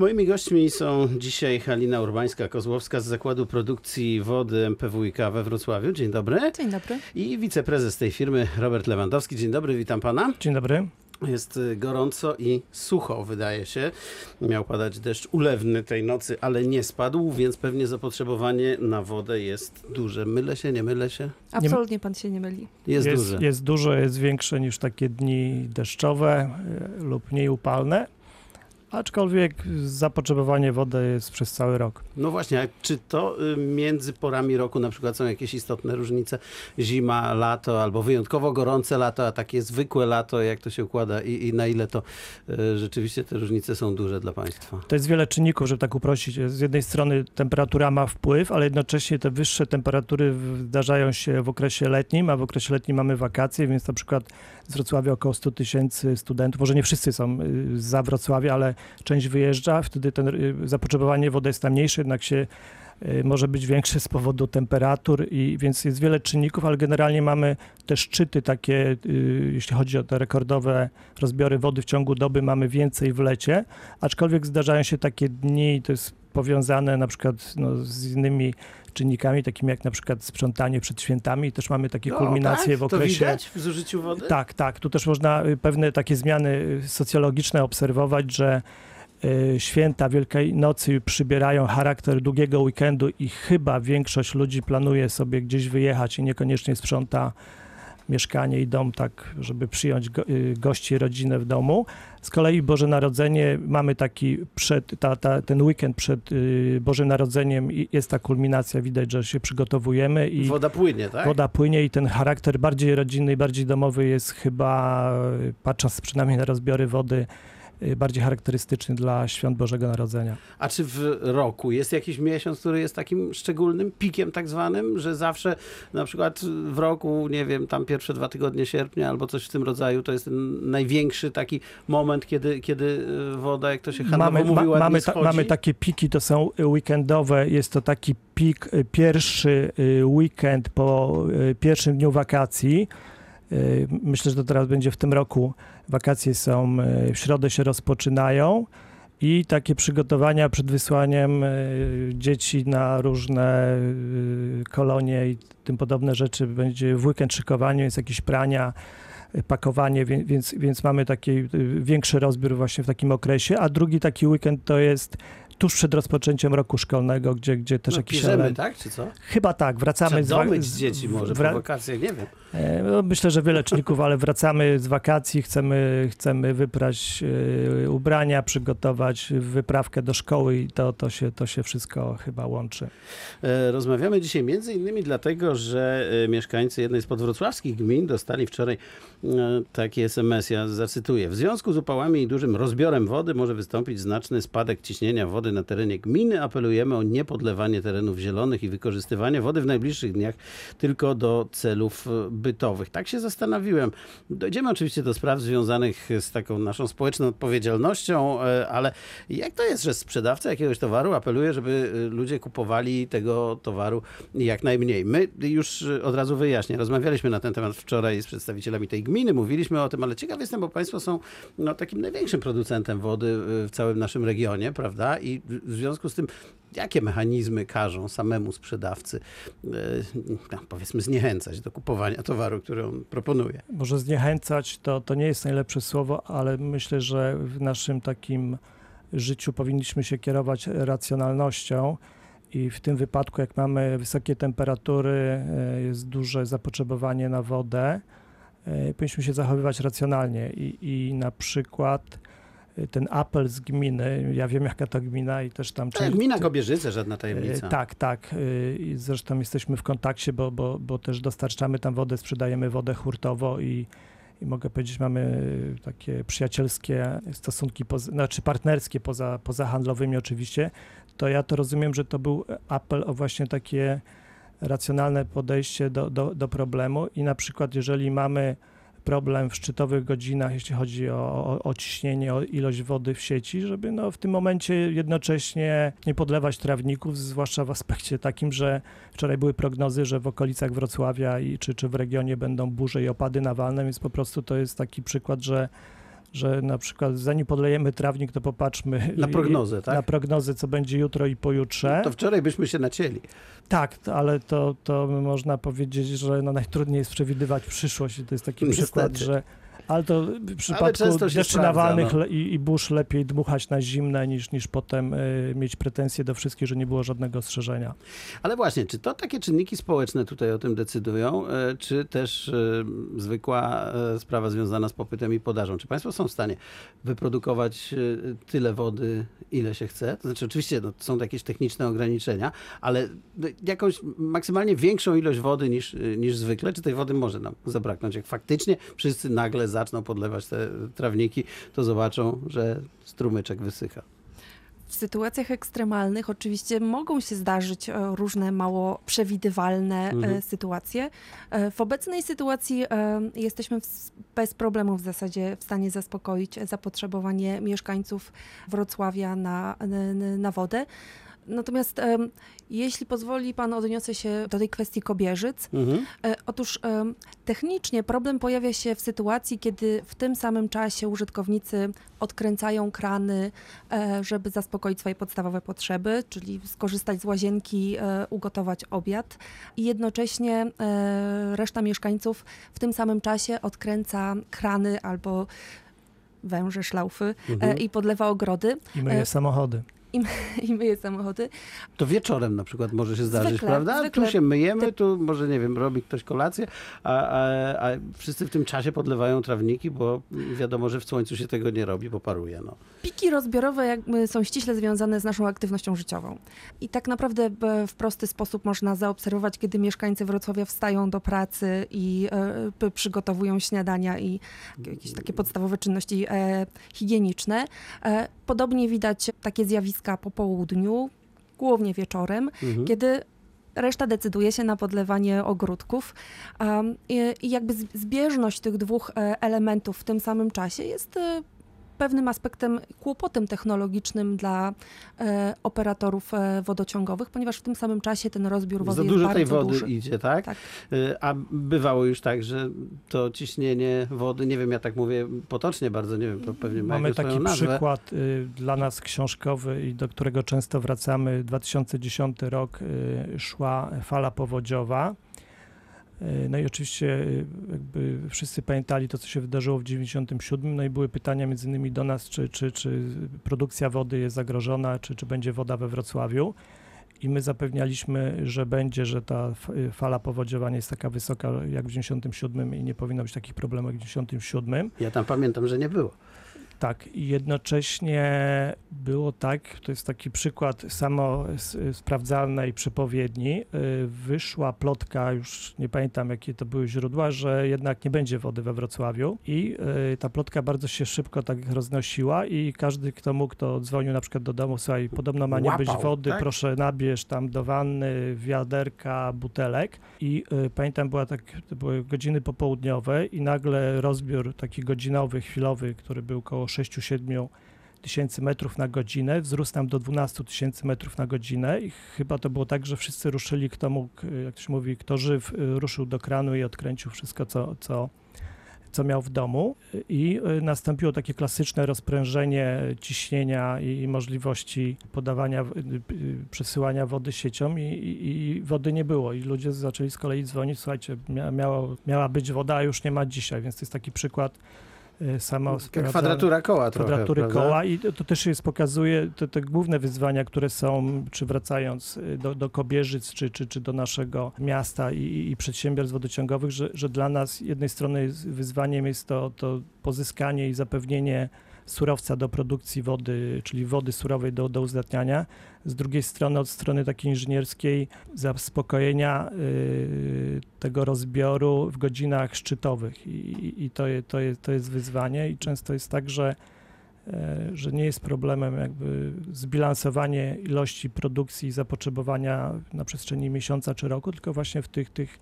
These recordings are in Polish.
Moimi gośćmi są dzisiaj Halina Urbańska-Kozłowska z Zakładu Produkcji Wody MPWiK we Wrocławiu. Dzień dobry. Dzień dobry. I wiceprezes tej firmy Robert Lewandowski. Dzień dobry, witam pana. Dzień dobry. Jest y, gorąco i sucho, wydaje się. Miał padać deszcz ulewny tej nocy, ale nie spadł, więc pewnie zapotrzebowanie na wodę jest duże. Mylę się, nie mylę się? Absolutnie pan się nie myli. Jest, jest, duże. jest duże, jest większe niż takie dni deszczowe y, lub mniej upalne. Aczkolwiek zapotrzebowanie wody jest przez cały rok. No właśnie, a czy to y, między porami roku na przykład są jakieś istotne różnice? Zima, lato albo wyjątkowo gorące lato, a takie zwykłe lato, jak to się układa i, i na ile to y, rzeczywiście te różnice są duże dla Państwa? To jest wiele czynników, żeby tak uprościć. Z jednej strony temperatura ma wpływ, ale jednocześnie te wyższe temperatury zdarzają się w okresie letnim, a w okresie letnim mamy wakacje, więc na przykład z Wrocławia około 100 tysięcy studentów, może nie wszyscy są y, za Wrocławia, ale część wyjeżdża, wtedy ten y, zapotrzebowanie wody jest tam mniejsze, jednak się y, może być większe z powodu temperatur i więc jest wiele czynników, ale generalnie mamy te szczyty takie, y, jeśli chodzi o te rekordowe rozbiory wody w ciągu doby, mamy więcej w lecie, aczkolwiek zdarzają się takie dni, to jest powiązane na przykład no, z innymi czynnikami, takimi jak na przykład sprzątanie przed świętami, też mamy takie kulminacje tak? w okresie... To widać w zużyciu wody? Tak, tak. Tu też można y, pewne takie zmiany y, socjologiczne obserwować, że y, święta Wielkiej Nocy przybierają charakter długiego weekendu i chyba większość ludzi planuje sobie gdzieś wyjechać i niekoniecznie sprząta mieszkanie i dom tak, żeby przyjąć go, y, gości, rodzinę w domu. Z kolei Boże Narodzenie mamy taki przed, ta, ta, ten weekend przed y, Bożym Narodzeniem i jest ta kulminacja, widać, że się przygotowujemy i Woda płynie, tak? Woda płynie i ten charakter bardziej rodzinny i bardziej domowy jest chyba, y, patrząc przynajmniej na rozbiory wody, bardziej charakterystyczny dla świąt Bożego Narodzenia. A czy w roku jest jakiś miesiąc, który jest takim szczególnym pikiem tak zwanym, że zawsze na przykład w roku, nie wiem, tam pierwsze dwa tygodnie sierpnia albo coś w tym rodzaju, to jest ten największy taki moment, kiedy, kiedy y, woda, jak to się handlowo Mamy, mówi, ma, mamy, ta, mamy takie piki, to są weekendowe, jest to taki pik, y, pierwszy y, weekend po y, pierwszym dniu wakacji. Y, Myślę, że to teraz będzie w tym roku. Wakacje są, y, w środę się rozpoczynają i takie przygotowania przed wysłaniem y, dzieci na różne kolonie i tym podobne rzeczy będzie w weekend szykowanie, jest jakieś prania, pakowanie, więc, więc mamy taki większy rozbiór właśnie w takim okresie, a drugi taki weekend to jest tuż przed rozpoczęciem roku szkolnego, gdzie, gdzie też no, jakiś piżemy, element- tak? Czy co? Chyba tak, wracamy Trzeba z z- dzieci może wra- po wakacjach, nie wiem. E, No, myślę, że wiele czynników, ale wracamy z wakacji, chcemy, chcemy wyprać e, ubrania, przygotować wyprawkę do szkoły i to, to, się, to się wszystko chyba łączy. E, Rozmawiamy dzisiaj między innymi dlatego, że mieszkańcy jednej z podwrocławskich gmin dostali wczoraj taki SMS, ja zacytuję. W związku z upałami i dużym rozbiorem wody może wystąpić znaczny spadek ciśnienia wody na terenie gminy. Apelujemy o niepodlewanie terenów zielonych i wykorzystywanie wody w najbliższych dniach tylko do celów e, bytowych. Tak się zastanowiłem. Dojdziemy oczywiście do spraw związanych z taką naszą społeczną odpowiedzialnością, e, ale jak to jest, że sprzedawca jakiegoś towaru apeluje, żeby y, ludzie kupowali tego towaru jak najmniej? My już od razu wyjaśnię, rozmawialiśmy na ten temat wczoraj z przedstawicielami tej gminy, mówiliśmy o tym, ale ciekaw jestem, bo Państwo są no, takim największym producentem wody w całym naszym regionie, prawda? I w związku z tym, jakie mechanizmy każą samemu sprzedawcy, y, no, powiedzmy, zniechęcać do kupowania towaru, który on proponuje? Może zniechęcać to, to nie jest najlepsze słowo, ale myślę, że w naszym takim życiu powinniśmy się kierować racjonalnością. I w tym wypadku, jak mamy wysokie temperatury, e, jest duże zapotrzebowanie na wodę, e, powinniśmy się zachowywać racjonalnie i, i na przykład e, ten apel z gminy, ja wiem jaka to gmina i też tam Tak, gmina Kobierzyce, żadna tajemnica. E, Tak, tak. E, I zresztą jesteśmy w kontakcie, bo, bo, bo też dostarczamy tam wodę, sprzedajemy wodę hurtowo i, i mogę powiedzieć, mamy takie przyjacielskie stosunki, poza, znaczy partnerskie poza, poza handlowymi oczywiście. To ja to rozumiem, że to był apel o właśnie takie racjonalne podejście do, do, do problemu i na przykład jeżeli mamy problem w szczytowych godzinach, jeśli chodzi o, o, ciśnienie, o ilość wody w sieci, żeby no, w tym momencie jednocześnie nie podlewać trawników, zwłaszcza w aspekcie takim, że wczoraj były prognozy, że w okolicach Wrocławia i, czy, czy w regionie będą burze i opady nawalne, więc po prostu to jest taki przykład, że że na przykład zanim podlejemy trawnik, to popatrzmy Na prognozę, tak? na prognozę, co będzie jutro i pojutrze. To wczoraj byśmy się nacięli. Tak, ale to, to można powiedzieć, że no najtrudniej jest przewidywać przyszłość i to jest taki Niestety. przykład, że ale to w przypadku deszczy nawalnych no. i, i burz lepiej dmuchać na zimne niż, niż potem y, mieć pretensje do wszystkich, że nie było żadnego ostrzeżenia. Ale właśnie, czy to takie czynniki społeczne tutaj o tym decydują, e, czy też e, zwykła sprawa związana z popytem i podażą? Czy państwo są w stanie wyprodukować tyle wody, ile się chce? To znaczy, oczywiście no, są jakieś techniczne ograniczenia, ale no, jakąś maksymalnie większą ilość wody niż, niż zwykle, czy tej wody może nam zabraknąć? Jak faktycznie wszyscy nagle zaczną podlewać te trawniki, to zobaczą, że strumyczek wysycha. W sytuacjach ekstremalnych oczywiście mogą się zdarzyć e, różne mało przewidywalne e, Mhm. sytuacje. E, W obecnej sytuacji jesteśmy bez problemu w zasadzie w stanie zaspokoić zapotrzebowanie mieszkańców Wrocławia na, na wodę. Natomiast em, jeśli pozwoli Pan, odniosę się do tej kwestii Kobierzyc. Mhm. E, Otóż em, technicznie problem pojawia się w sytuacji, kiedy w tym samym czasie użytkownicy odkręcają krany, e, żeby zaspokoić swoje podstawowe potrzeby, czyli skorzystać z łazienki, e, ugotować obiad i jednocześnie e, reszta mieszkańców w tym samym czasie odkręca krany albo węże, szlaufy e, Mhm. I podlewa ogrody I myje E, samochody. I myje samochody. To wieczorem na przykład może się zdarzyć, Zwykle, prawda? zwykle. Tu się myjemy, Te- tu może, nie wiem, robi ktoś kolację, a, a, a wszyscy w tym czasie podlewają trawniki, bo wiadomo, że w słońcu się tego nie robi, bo paruje. No. Piki rozbiorowe jakby są ściśle związane z naszą aktywnością życiową. I tak naprawdę b- w prosty sposób można zaobserwować, kiedy mieszkańcy Wrocławia wstają do pracy i e, przygotowują śniadania i jakieś takie podstawowe czynności e, higieniczne. E, podobnie widać takie zjawiska po południu, głównie wieczorem, Mhm. kiedy reszta decyduje się na podlewanie ogródków. I, jakby zbieżność tych dwóch e, elementów w tym samym czasie jest e, pewnym aspektem, kłopotem technologicznym dla e, operatorów e, wodociągowych, ponieważ w tym samym czasie ten rozbiór wody Za jest dużo bardzo tej wody duży. idzie, tak? Tak. Y, A bywało już tak, że to ciśnienie wody, nie wiem, ja tak mówię potocznie bardzo, nie wiem, to pewnie ma Mamy taki nazwę. przykład y, dla nas książkowy i do którego często wracamy. 2010 rok y, szła fala powodziowa. Y, No i oczywiście y, jakby wszyscy pamiętali to, co się wydarzyło w 97. No i były pytania między innymi do nas, czy, czy, czy produkcja wody jest zagrożona, czy, czy będzie woda we Wrocławiu. I my zapewnialiśmy, że będzie, że ta y, fala powodziowa nie jest taka wysoka jak w 97 i nie powinno być takich problemów jak w 97. Ja tam pamiętam, że nie było. Tak, jednocześnie było tak, to jest taki przykład samo sprawdzalnej przepowiedni. y, Wyszła plotka, już nie pamiętam jakie to były źródła, że jednak nie będzie wody we Wrocławiu i y, ta plotka bardzo się szybko tak roznosiła i każdy, kto mógł, to dzwonił na przykład do domu, słuchaj, podobno ma nie być Łapał, wody, tak? proszę nabierz tam do wanny, wiaderka, butelek i y, pamiętam, była tak, to były godziny popołudniowe i nagle rozbiór taki godzinowy, chwilowy, który był około 6-7 tysięcy metrów na godzinę, wzrósł nam do 12 tysięcy metrów na godzinę i chyba to było tak, że wszyscy ruszyli, kto mógł, y, jak to się mówi, kto żyw, y, ruszył do kranu i odkręcił wszystko, co, co, co miał w domu. I y, nastąpiło takie klasyczne rozprężenie ciśnienia i możliwości podawania, przesyłania wody siecią i, i, wody nie było. I ludzie zaczęli z kolei dzwonić, słuchajcie, mia, miało, miała być woda, a już nie ma dzisiaj, więc to jest taki przykład y, samo Jak kwadratura koła trochę, kwadratury prawda? koła i to, to też jest pokazuje te, te główne wyzwania, które są, czy wracając y, do, do Kobierzyc, czy, czy, czy do naszego miasta i, i przedsiębiorstw wodociągowych, że, że dla nas z jednej strony wyzwaniem jest to, to pozyskanie i zapewnienie surowca do produkcji wody, czyli wody surowej do, do uzdatniania. Z drugiej strony, od strony takiej inżynierskiej, zaspokojenia y, tego rozbioru w godzinach szczytowych. I, i, to, to, je, to jest wyzwanie i często jest tak, że e, że nie jest problemem jakby zbilansowanie ilości produkcji i zapotrzebowania na przestrzeni miesiąca czy roku, tylko właśnie w tych, tych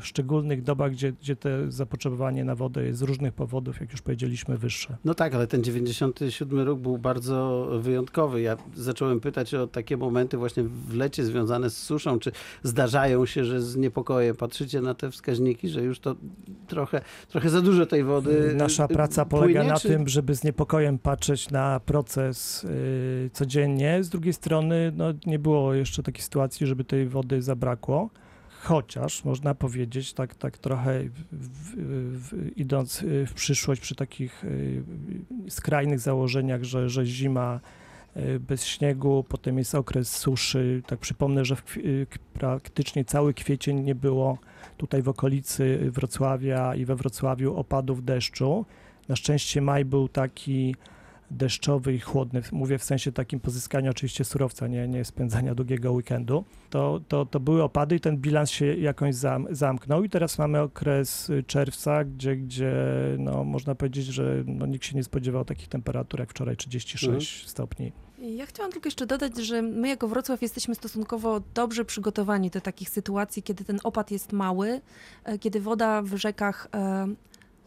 szczególnych dobach, gdzie, gdzie te zapotrzebowanie na wodę jest z różnych powodów, jak już powiedzieliśmy, wyższe. No tak, ale ten 97 rok był bardzo wyjątkowy. Ja zacząłem pytać o takie momenty właśnie w lecie związane z suszą. Czy zdarzają się, że z niepokojem patrzycie na te wskaźniki, że już to trochę, trochę za dużo tej wody Nasza y, praca płynie, polega na czy... tym, żeby z niepokojem patrzeć na proces y, codziennie. Z drugiej strony no, nie było jeszcze takiej sytuacji, żeby tej wody zabrakło. Chociaż można powiedzieć, tak, tak trochę w, w, idąc y, w przyszłość przy takich y, skrajnych założeniach, że, że zima y, bez śniegu, potem jest okres suszy. Tak przypomnę, że w, y, praktycznie cały kwiecień nie było tutaj w okolicy Wrocławia i we Wrocławiu opadów deszczu. Na szczęście maj był taki deszczowy i chłodny, mówię w sensie takim pozyskania oczywiście surowca, nie, nie spędzania długiego weekendu. To, to, to były opady i ten bilans się jakąś zam, zamknął i teraz mamy okres y, czerwca, gdzie, gdzie no, można powiedzieć, że no, nikt się nie spodziewał takich temperatur jak wczoraj 36 stopni. Ja chciałam tylko jeszcze dodać, że my jako Wrocław jesteśmy stosunkowo dobrze przygotowani do takich sytuacji, kiedy ten opad jest mały, e, kiedy woda w rzekach e,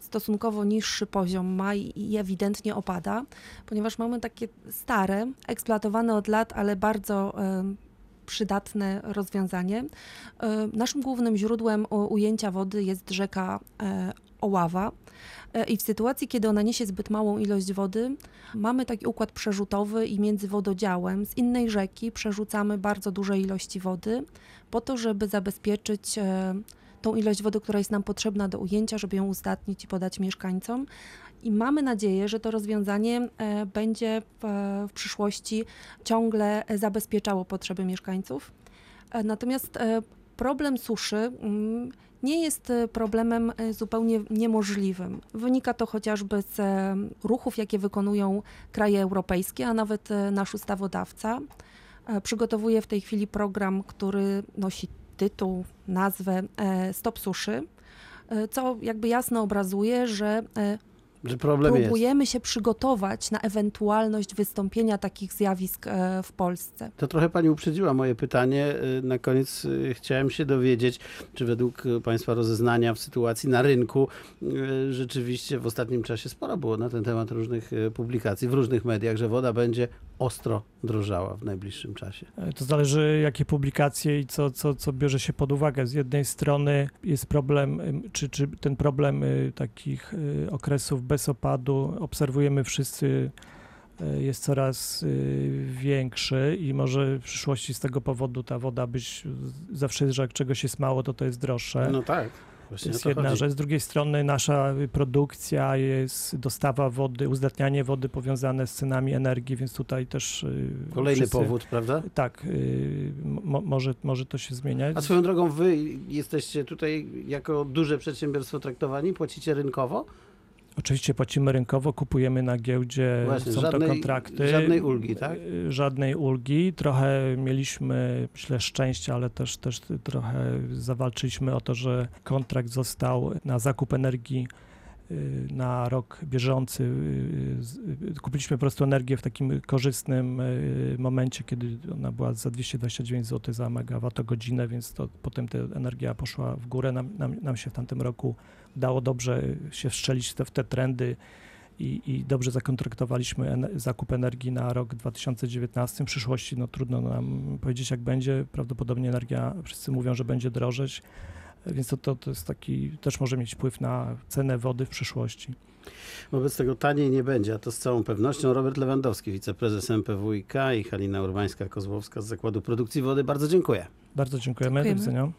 stosunkowo niższy poziom ma i ewidentnie opada, ponieważ mamy takie stare, eksploatowane od lat, ale bardzo przydatne rozwiązanie. E, Naszym głównym źródłem ujęcia wody jest rzeka e, Oława. E, I w sytuacji, kiedy ona niesie zbyt małą ilość wody, mamy taki układ przerzutowy i między wododziałem z innej rzeki przerzucamy bardzo duże ilości wody po to, żeby zabezpieczyć tą ilość wody, która jest nam potrzebna do ujęcia, żeby ją uzdatnić i podać mieszkańcom. I mamy nadzieję, że to rozwiązanie e, będzie w, w przyszłości ciągle zabezpieczało potrzeby mieszkańców. E, Natomiast e, problem suszy mm, nie jest problemem zupełnie niemożliwym. Wynika to chociażby z ruchów, jakie wykonują kraje europejskie, a nawet nasz ustawodawca. Przygotowuje w tej chwili program, który nosi tytuł, nazwę e, Stop Suszy, e, co jakby jasno obrazuje, że e, problem jest. próbujemy się przygotować na ewentualność wystąpienia takich zjawisk w Polsce. To trochę pani uprzedziła moje pytanie. Na koniec chciałem się dowiedzieć, czy według państwa rozeznania w sytuacji na rynku rzeczywiście w ostatnim czasie sporo było na ten temat różnych publikacji w różnych mediach, że woda będzie ostro drożała w najbliższym czasie. E, To zależy, jakie publikacje i co, co, co bierze się pod uwagę. Z jednej strony jest problem, czy, czy ten problem y, takich y, okresów bez opadu obserwujemy wszyscy, y, jest coraz y, większy i może w przyszłości z tego powodu ta woda być zawsze, że jak czegoś jest mało, to to jest droższe. No tak. To Właśnie jest to jedna chodzi. rzecz. Z drugiej strony nasza produkcja jest dostawa wody, uzdatnianie wody powiązane z cenami energii, więc tutaj też y, Kolejny wszyscy- powód, prawda? tak, y, mo, może, może to się zmieniać. A swoją drogą wy jesteście tutaj jako duże przedsiębiorstwo traktowani, płacicie rynkowo? Oczywiście płacimy rynkowo, kupujemy na giełdzie, Właśnie, są żadnej- to kontrakty. żadnej ulgi, tak? Y, Żadnej ulgi. Trochę mieliśmy, myślę, szczęścia, ale też, też trochę zawalczyliśmy o to, że kontrakt został na zakup energii y, na rok bieżący. y, Kupiliśmy po prostu energię w takim korzystnym momencie, kiedy ona była za 229 zł za megawattogodzinę, więc to potem ta energia poszła w górę. Nam, nam, nam się w tamtym roku udało dobrze się wstrzelić w te, w te trendy i, i dobrze zakontraktowaliśmy en- zakup energii na rok 2019. W przyszłości no, trudno nam powiedzieć, jak będzie. Prawdopodobnie energia, wszyscy mówią, że będzie drożeć, więc to, to, to jest taki, też może mieć wpływ na cenę wody w przyszłości. Wobec tego taniej nie będzie, a to z całą pewnością. Robert Lewandowski, wiceprezes MPWiK i Halina Urbańska-Kozłowska z Zakładu Produkcji Wody. Bardzo dziękuję. Bardzo dziękujemy. Do Dziękujemy. widzenia.